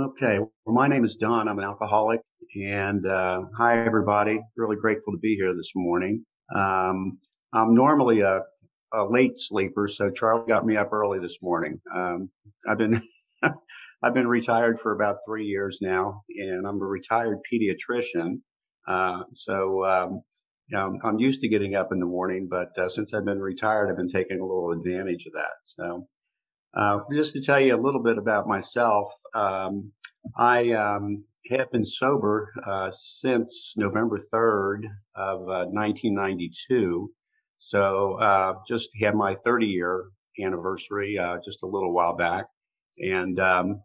Okay. Well, my name is Don. I'm an alcoholic. And uh, hi, everybody. Really grateful to be here this morning. Um, I'm normally a, a, late sleeper, so Charlie got me up early this morning. Um, I've been I've been retired for about three years now, and I'm a retired pediatrician. Uh, so um, you know, I'm used to getting up in the morning, but uh, since I've been retired, I've been taking a little advantage of that. So uh, just to tell you a little bit about myself, um, I um, have been sober uh, since November 3rd of uh, 1992. So uh, just had my 30 year anniversary uh, just a little while back, and um,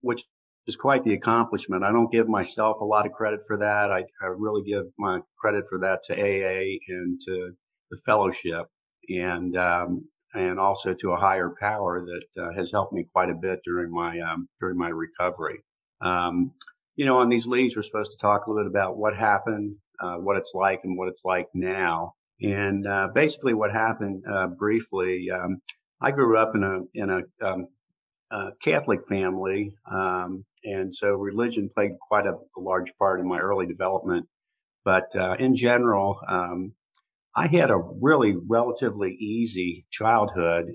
which is quite the accomplishment. I don't give myself a lot of credit for that. I, I really give my credit for that to AA and to the fellowship. And um, and also to a higher power that uh, has helped me quite a bit during my um, during my recovery. Um, you know, on these leads, we're supposed to talk a little bit about what happened, uh, what it's like, and what it's like now. And uh, basically, what happened uh, briefly. Um, I grew up in a in a, um, a Catholic family, um, and so religion played quite a, a, large part in my early development. But uh, in general, um, I had a really relatively easy childhood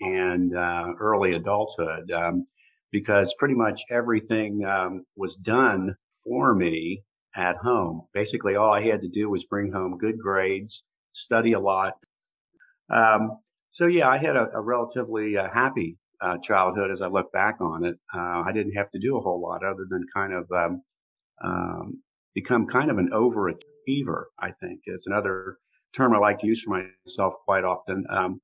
and uh, early adulthood um, because pretty much everything um, was done for me at home. Basically, all I had to do was bring home good grades, study a lot. Um, so yeah, I had a, a relatively uh, happy uh, childhood as I look back on it. Uh, I didn't have to do a whole lot other than kind of um, um, become kind of an overachiever. I think is another term I like to use for myself quite often. Um,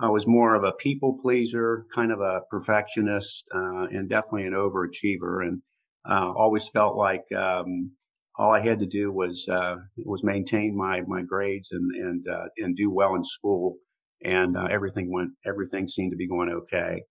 I was more of a people pleaser, kind of a perfectionist, uh, and definitely an overachiever, and uh, always felt like um, all I had to do was uh, was maintain my my grades and and uh, and do well in school, and uh, everything went everything seemed to be going okay.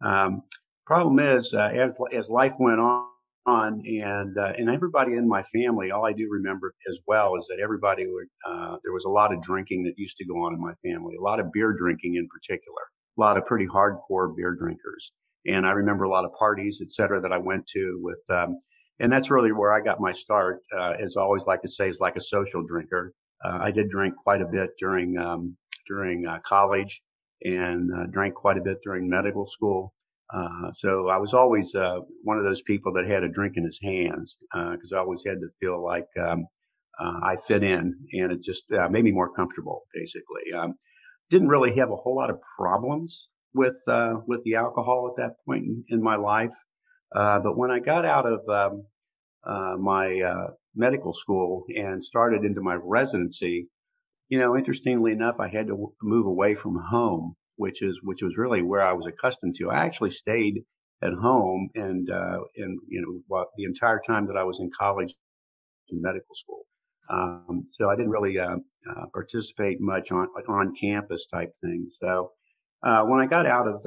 Um, problem is, uh, as as life went on on and uh, and everybody in my family all i do remember as well is that everybody would uh, there was a lot of drinking that used to go on in my family a lot of beer drinking in particular a lot of pretty hardcore beer drinkers. And i remember a lot of parties et cetera that i went to with um, and that's really where i got my start uh, as i always like to say is like a social drinker. Uh, i did drink quite a bit during um, during uh, college and uh, drank quite a bit during medical school uh, so I was always uh, one of those people that had a drink in his hands because uh, I always had to feel like um, uh, I fit in, and it just uh, made me more comfortable. Basically, um, didn't really have a whole lot of problems with with the alcohol at that point in, in my life, but when I got out of um, my medical school and started into my residency, you know, interestingly enough, I had to move away from home which is which was really where I was accustomed to. I actually stayed at home and uh, and you know the entire time that I was in college and medical school. Um, so I didn't really uh, uh, participate much on on campus type things. So uh, when I got out of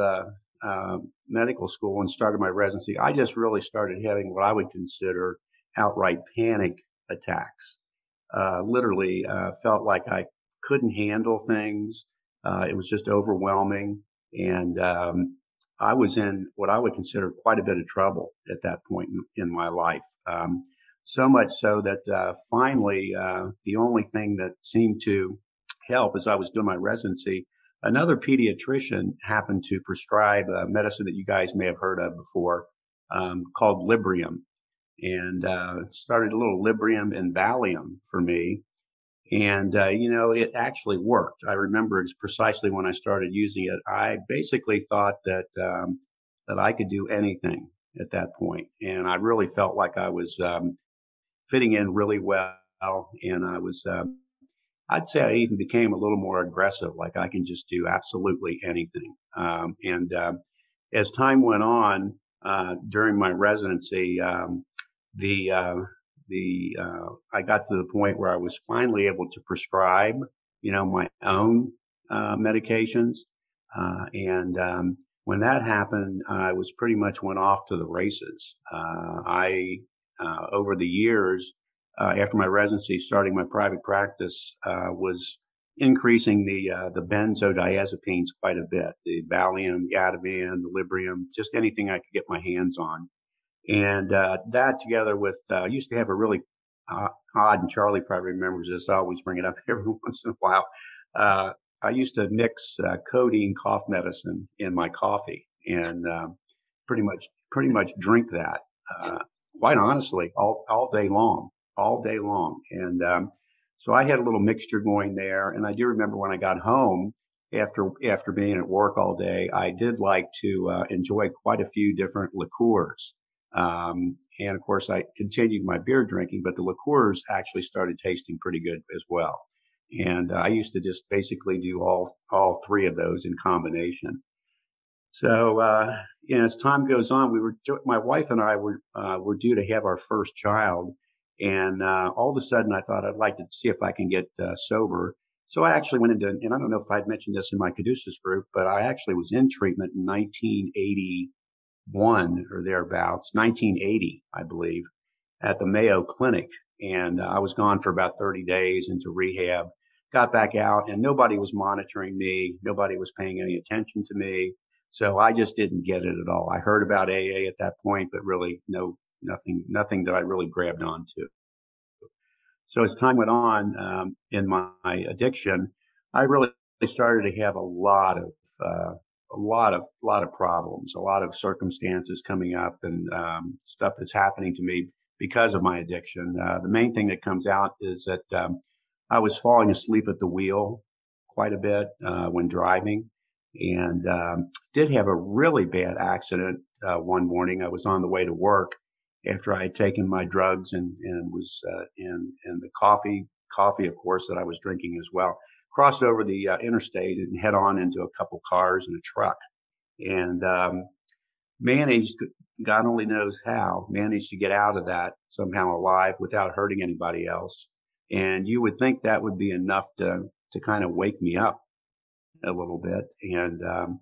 uh, medical school and started my residency, I just really started having what I would consider outright panic attacks. Uh, literally felt like I couldn't handle things. Uh, it was just overwhelming. And um, I was in what I would consider quite a bit of trouble at that point in, in my life. Um, so much so that uh, finally, uh, the only thing that seemed to help as I was doing my residency, another pediatrician happened to prescribe a medicine that you guys may have heard of before um, called Librium. And uh, started a little Librium and Valium for me. And, uh, you know, it actually worked. I remember it's precisely when I started using it. I basically thought that, um, that I could do anything at that point. And I really felt like I was, um, fitting in really well. And I was, um, I'd say I even became a little more aggressive, like I can just do absolutely anything. Um, and, uh, as time went on, uh, during my residency, um, the, uh, the uh, I got to the point where I was finally able to prescribe, you know, my own uh, medications, uh, and um, when that happened, I was pretty much went off to the races. Uh, I uh, over the years uh, after my residency, starting my private practice, was increasing the uh, the benzodiazepines quite a bit, the Valium, the Ativan, the Librium, just anything I could get my hands on. And uh, that together with, uh, I used to have a really uh, odd, and Charlie probably remembers this. I always bring it up every once in a while. Uh, I used to mix uh, codeine cough medicine in my coffee and um, pretty much pretty much drink that. Uh, quite honestly, all all day long, all day long. And um, so I had a little mixture going there. And I do remember when I got home after after being at work all day, I did like to uh, enjoy quite a few different liqueurs. Um, and of course, I continued my beer drinking, but the liqueurs actually started tasting pretty good as well. And uh, I used to just basically do all all three of those in combination. So, uh, as time goes on, we were my wife and I were uh, were due to have our first child, and uh, all of a sudden, I thought I'd like to see if I can get uh, sober. So I actually went into, and I don't know if I'd mentioned this in my caduceus group, but I actually was in treatment in 1981 or thereabouts, 1980, I believe, at the Mayo Clinic, and uh, I was gone for about 30 days into rehab. Got back out, and nobody was monitoring me. Nobody was paying any attention to me. So I just didn't get it at all. I heard about AA at that point, but really no, nothing, nothing that I really grabbed onto. So as time went on um, in my addiction, I really started to have a lot of, uh, a lot of, lot of problems, a lot of circumstances coming up and um, stuff that's happening to me because of my addiction. Uh, the main thing that comes out is that um, I was falling asleep at the wheel quite a bit uh, when driving and um, did have a really bad accident uh, one morning. I was on the way to work after I had taken my drugs and and was uh, and and the coffee coffee of course that I was drinking as well. Crossed over the uh, interstate and head on into a couple cars and a truck, and um, managed God only knows how managed to get out of that somehow alive without hurting anybody else. And you would think that would be enough to to kind of wake me up a little bit. And, um,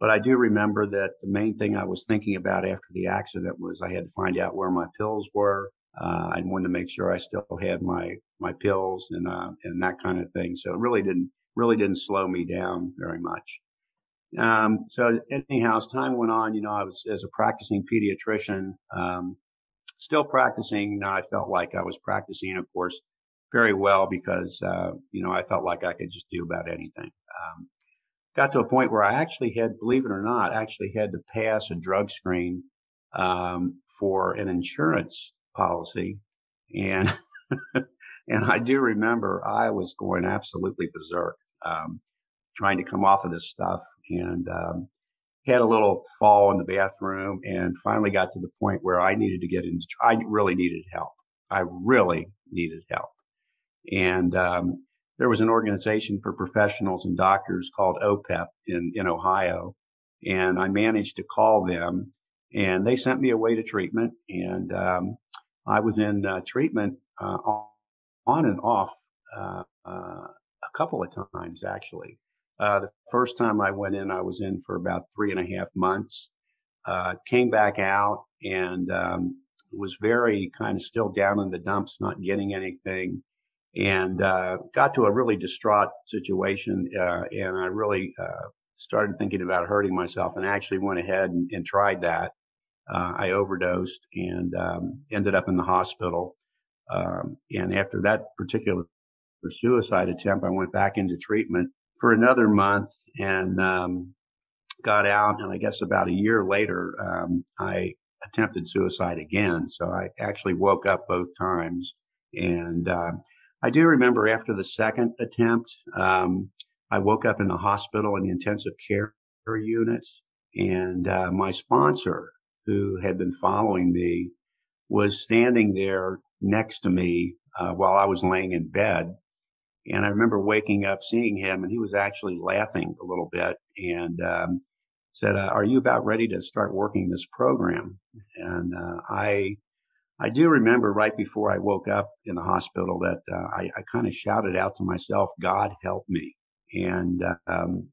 but I do remember that the main thing I was thinking about after the accident was I had to find out where my pills were. Uh, I wanted to make sure I still had my, my pills and, uh, and that kind of thing. So it really didn't, really didn't slow me down very much. Um, so anyhow, as time went on, you know, I was as a practicing pediatrician, um, still practicing. I felt like I was practicing, of course, very well because, uh, you know, I felt like I could just do about anything. Um, got to a point where I actually had, believe it or not, actually had to pass a drug screen um, for an insurance policy, and and I do remember I was going absolutely berserk, um, trying to come off of this stuff, and um, had a little fall in the bathroom, and finally got to the point where I needed to get into. I really needed help. I really needed help, and um, there was an organization for professionals and doctors called OPEP in, in Ohio. And I managed to call them and they sent me away to treatment. And, um, I was in uh, treatment, uh, on and off, uh, uh, a couple of times actually. Uh, the first time I went in, I was in for about three and a half months, uh, came back out and, um, was very kind of still down in the dumps, not getting anything and got to a really distraught situation. And I really started thinking about hurting myself and actually went ahead and, and tried that. Uh, I overdosed and um, ended up in the hospital. Um, and after that particular suicide attempt, I went back into treatment for another month and um, got out. And I guess about a year later, um, I attempted suicide again. So I actually woke up both times and uh, I do remember after the second attempt, um, I woke up in the hospital in the intensive care unit, and uh, my sponsor, who had been following me, was standing there next to me uh, while I was laying in bed. And I remember waking up, seeing him, and he was actually laughing a little bit and um, said, uh, "Are you about ready to start working this program?" And uh, I I do remember right before I woke up in the hospital that uh, I, I kind of shouted out to myself, God help me. And um,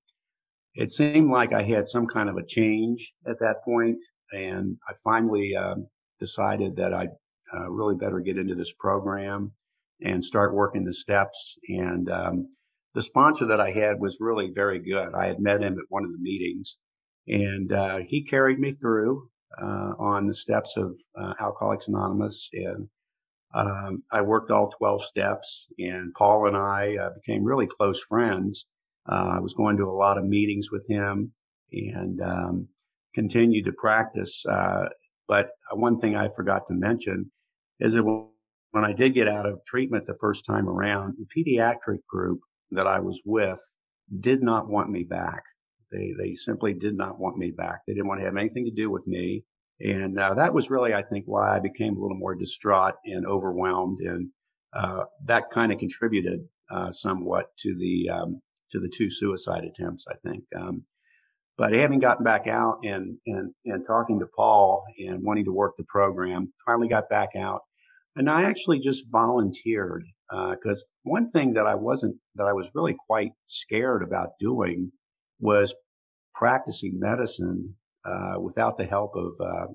it seemed like I had some kind of a change at that point, And I finally um, decided that I uh, really better get into this program and start working the steps. And um, the sponsor that I had was really very good. I had met him at one of the meetings, and uh, he carried me through uh, on the steps of uh, Alcoholics Anonymous, and um, I worked all 12 steps. And Paul and I uh, became really close friends. Uh, I was going to a lot of meetings with him, and um, continued to practice. Uh, but one thing I forgot to mention is that when I did get out of treatment the first time around, the pediatric group that I was with did not want me back. They they simply did not want me back. They didn't want to have anything to do with me, and uh, that was really, I think, why I became a little more distraught and overwhelmed, and uh, that kind of contributed uh, somewhat to the um, to the two suicide attempts. I think. Um, but having gotten back out and, and, and talking to Paul and wanting to work the program, finally got back out. And I actually just volunteered because uh, one thing that I wasn't, that I was really quite scared about doing was practicing medicine uh, without the help of uh,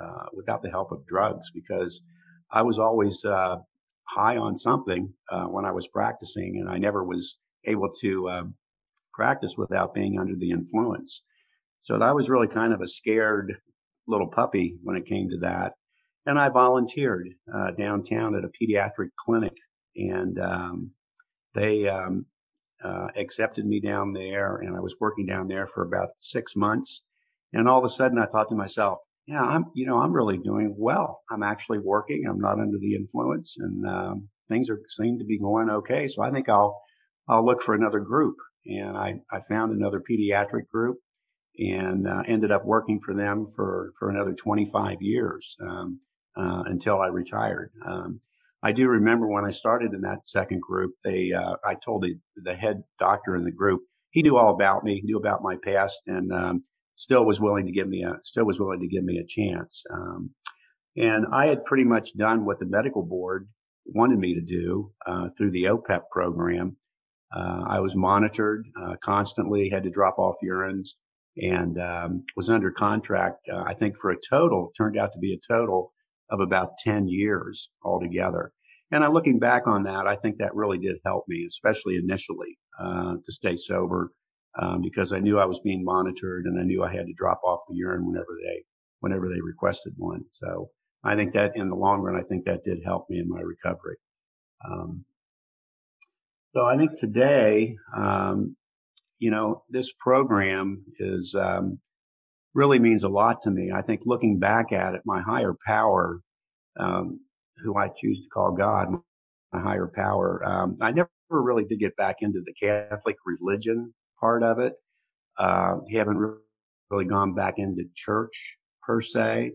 uh without the help of drugs because I was always uh, high on something uh, when I was practicing, and I never was able to practice without being under the influence. So I was really kind of a scared little puppy when it came to that. And I volunteered uh, downtown at a pediatric clinic, and um, they um, uh, accepted me down there, and I was working down there for about six months. And all of a sudden, I thought to myself, "Yeah, I'm, you know, I'm really doing well. I'm actually working. I'm not under the influence, and um, things are seem to be going okay. So I think I'll, I'll look for another group." And I, I found another pediatric group and uh, ended up working for them for, for another 25 years um, uh, until I retired. Um, I do remember when I started in that second group, they uh, I told the, the head doctor in the group he knew all about me, knew about my past, and um, still was willing to give me a still was willing to give me a chance. Um, and I had pretty much done what the medical board wanted me to do uh, through the OPEP program. Uh, I was monitored uh, constantly, had to drop off urines and um, was under contract, uh, I think, for a total, turned out to be a total of about 10 years altogether. And I'm looking back on that, I think that really did help me, especially initially, uh, to stay sober um, because I knew I was being monitored and I knew I had to drop off the urine whenever they whenever they requested one. So I think that in the long run, I think that did help me in my recovery. Um, so I think today, um, you know, this program is um, really means a lot to me. I think looking back at it, my higher power, um, who I choose to call God, my higher power, um, I never really did get back into the Catholic religion part of it. Uh, haven't really gone back into church per se.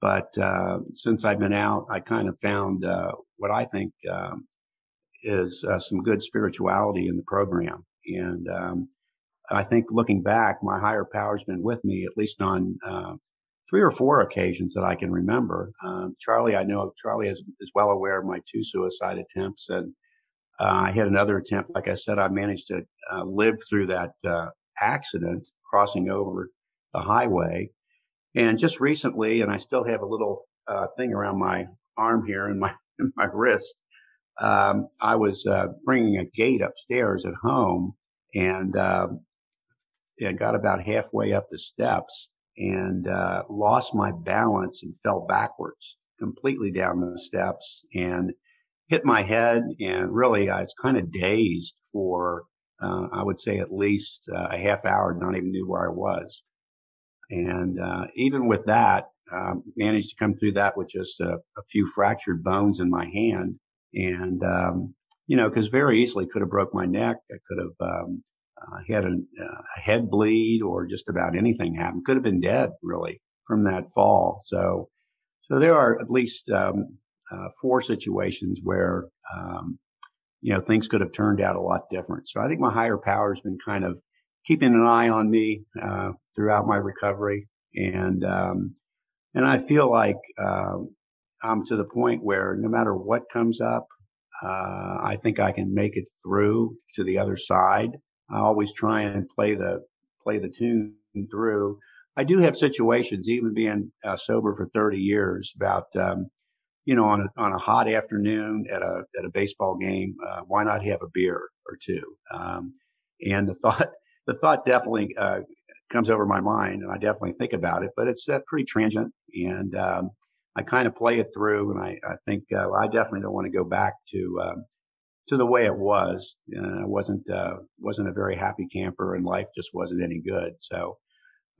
But uh, since I've been out, I kind of found uh, what I think um, is uh, some good spirituality in the program. And um, I think looking back, my higher power's been with me at least on uh, three or four occasions that I can remember. Um, Charlie, I know Charlie is, is well aware of my two suicide attempts, and uh, I had another attempt. Like I said, I managed to uh, live through that uh, accident crossing over the highway. And just recently, and I still have a little uh, thing around my arm here and my my wrist um, I was uh, bringing a gate upstairs at home and uh, got about halfway up the steps and uh, lost my balance and fell backwards completely down the steps and hit my head. And really, I was kind of dazed for, uh, I would say, at least uh, a half hour, not even knew where I was. And uh, even with that, um, managed to come through that with just a, a few fractured bones in my hand and um, you know, because very easily could have broke my neck. I could have um, uh, had a, a, head bleed or just about anything happen. Could have been dead really from that fall. So, so there are at least um, uh, four situations where um, you know things could have turned out a lot different. So I think my higher power has been kind of keeping an eye on me uh, throughout my recovery, and um, and I feel like um, I'm to the point where no matter what comes up, uh, I think I can make it through to the other side. I always try and play the play the tune through. I do have situations, even being uh, sober for 30 years, about um, you know, on a, on a hot afternoon at a, at a baseball game, uh, why not have a beer or two? Um, and the thought, the thought definitely, uh, comes over my mind and I definitely think about it, but it's uh, pretty transient and, um, I kind of play it through and I, I think, uh, I definitely don't want to go back to, um, to the way it was. Uh, I wasn't, uh, wasn't a very happy camper and life just wasn't any good. So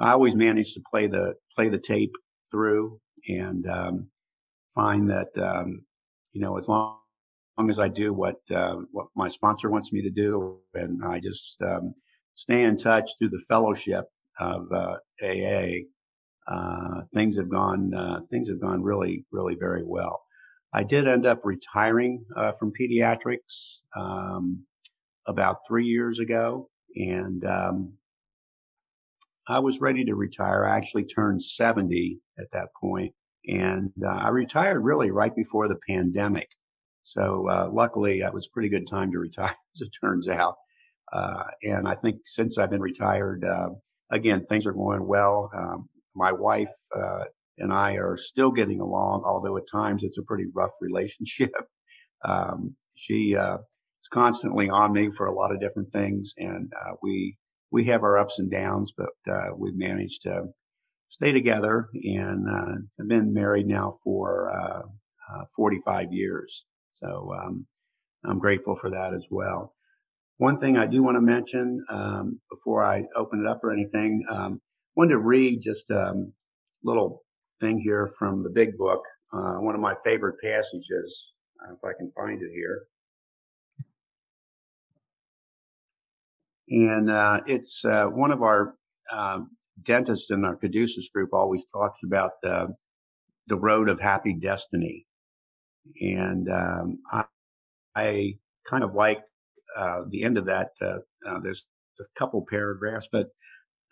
I always managed to play the, play the tape through and, um, find that, um, you know, as long, long as I do what, uh, what my sponsor wants me to do and I just, um, stay in touch through the fellowship of, uh, AA, uh, things have gone, uh, things have gone really, really very well. I did end up retiring, uh, from pediatrics, um, about three years ago and, um, I was ready to retire. I actually turned 70 at that point and uh, I retired really right before the pandemic. So uh, luckily, that was a pretty good time to retire, as it turns out. Uh, and I think since I've been retired, again, things are going well. Um, my wife uh, and I are still getting along, although at times it's a pretty rough relationship. Um, she uh, is constantly on me for a lot of different things, and we we have our ups and downs, but we've managed to stay together and uh, have been married now for uh, uh, 45 years. So um, I'm grateful for that as well. One thing I do want to mention um, before I open it up or anything, um, wanted to read just a little thing here from the big book, uh, one of my favorite passages, uh, if I can find it here. And uh, it's uh, one of our um, dentist in our caduceus group always talks about the, the road of happy destiny. And um, I, I, kind of like uh, the end of that. Uh, uh, there's a couple paragraphs, but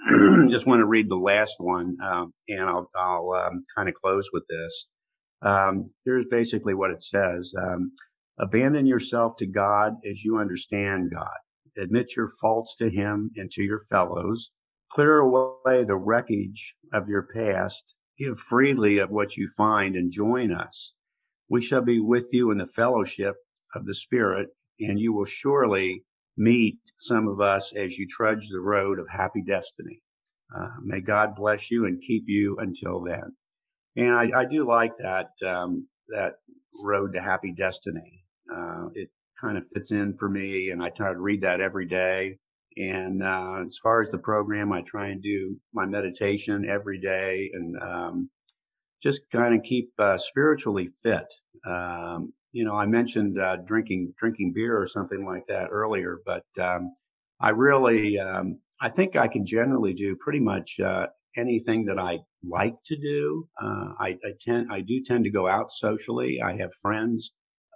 just want to read the last one, um, and I'll, I'll um, kind of close with this. Um, here's basically what it says. Um, abandon yourself to God as you understand God. Admit your faults to him and to your fellows Clear away the wreckage of your past. Give freely of what you find and join us. We shall be with you in the fellowship of the Spirit, and you will surely meet some of us as you trudge the road of happy destiny. Uh, may God bless you and keep you until then. And I, I do like that um, that road to happy destiny. Uh, it kind of fits in for me, and I try to read that every day. And uh, as far as the program, I try and do my meditation every day and um, just kind of keep uh, spiritually fit. Um, you know, I mentioned uh, drinking drinking beer or something like that earlier, but um, I really um, I think I can generally do pretty much uh, anything that I like to do. Uh, I, I, tend I do tend to go out socially. I have friends.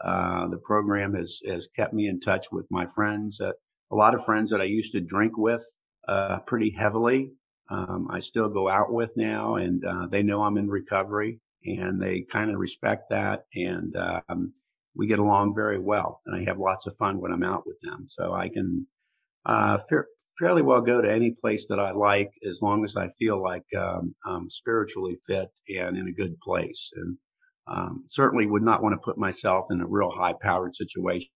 Uh, the program has has kept me in touch with my friends that a lot of friends that I used to drink with uh, pretty heavily. Um, I still go out with now, and uh, they know I'm in recovery, and they kind of respect that, and um, we get along very well. And I have lots of fun when I'm out with them, so I can uh, fa- fairly well go to any place that I like as long as I feel like um, I'm spiritually fit and in a good place. And um, certainly would not want to put myself in a real high-powered situation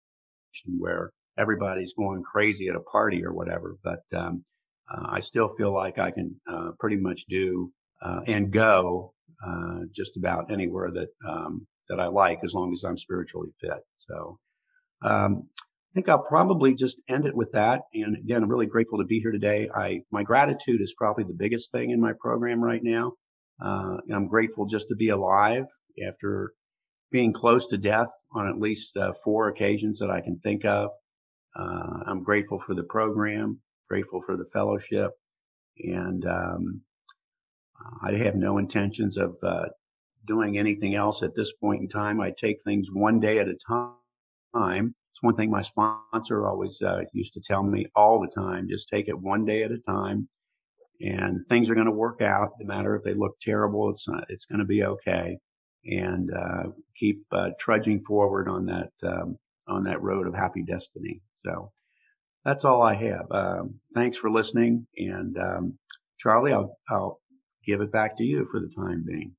where everybody's going crazy at a party or whatever. But um, uh, I still feel like I can uh, pretty much do uh, and go uh, just about anywhere that um, that I like, as long as I'm spiritually fit. So um, I think I'll probably just end it with that. And again, I'm really grateful to be here today. I my gratitude is probably the biggest thing in my program right now. Uh, I'm grateful just to be alive after being close to death on at least uh, four occasions that I can think of. Uh, I'm grateful for the program, grateful for the fellowship, and um, I have no intentions of uh, doing anything else at this point in time. I take things one day at a time. It's one thing my sponsor always uh, used to tell me all the time: just take it one day at a time, and things are going to work out. No matter if they look terrible, it's not, it's going to be okay. And uh, keep uh, trudging forward on that um, on that road of happy destiny. So that's all I have. Um, thanks for listening. And um, Charlie, I'll, I'll give it back to you for the time being.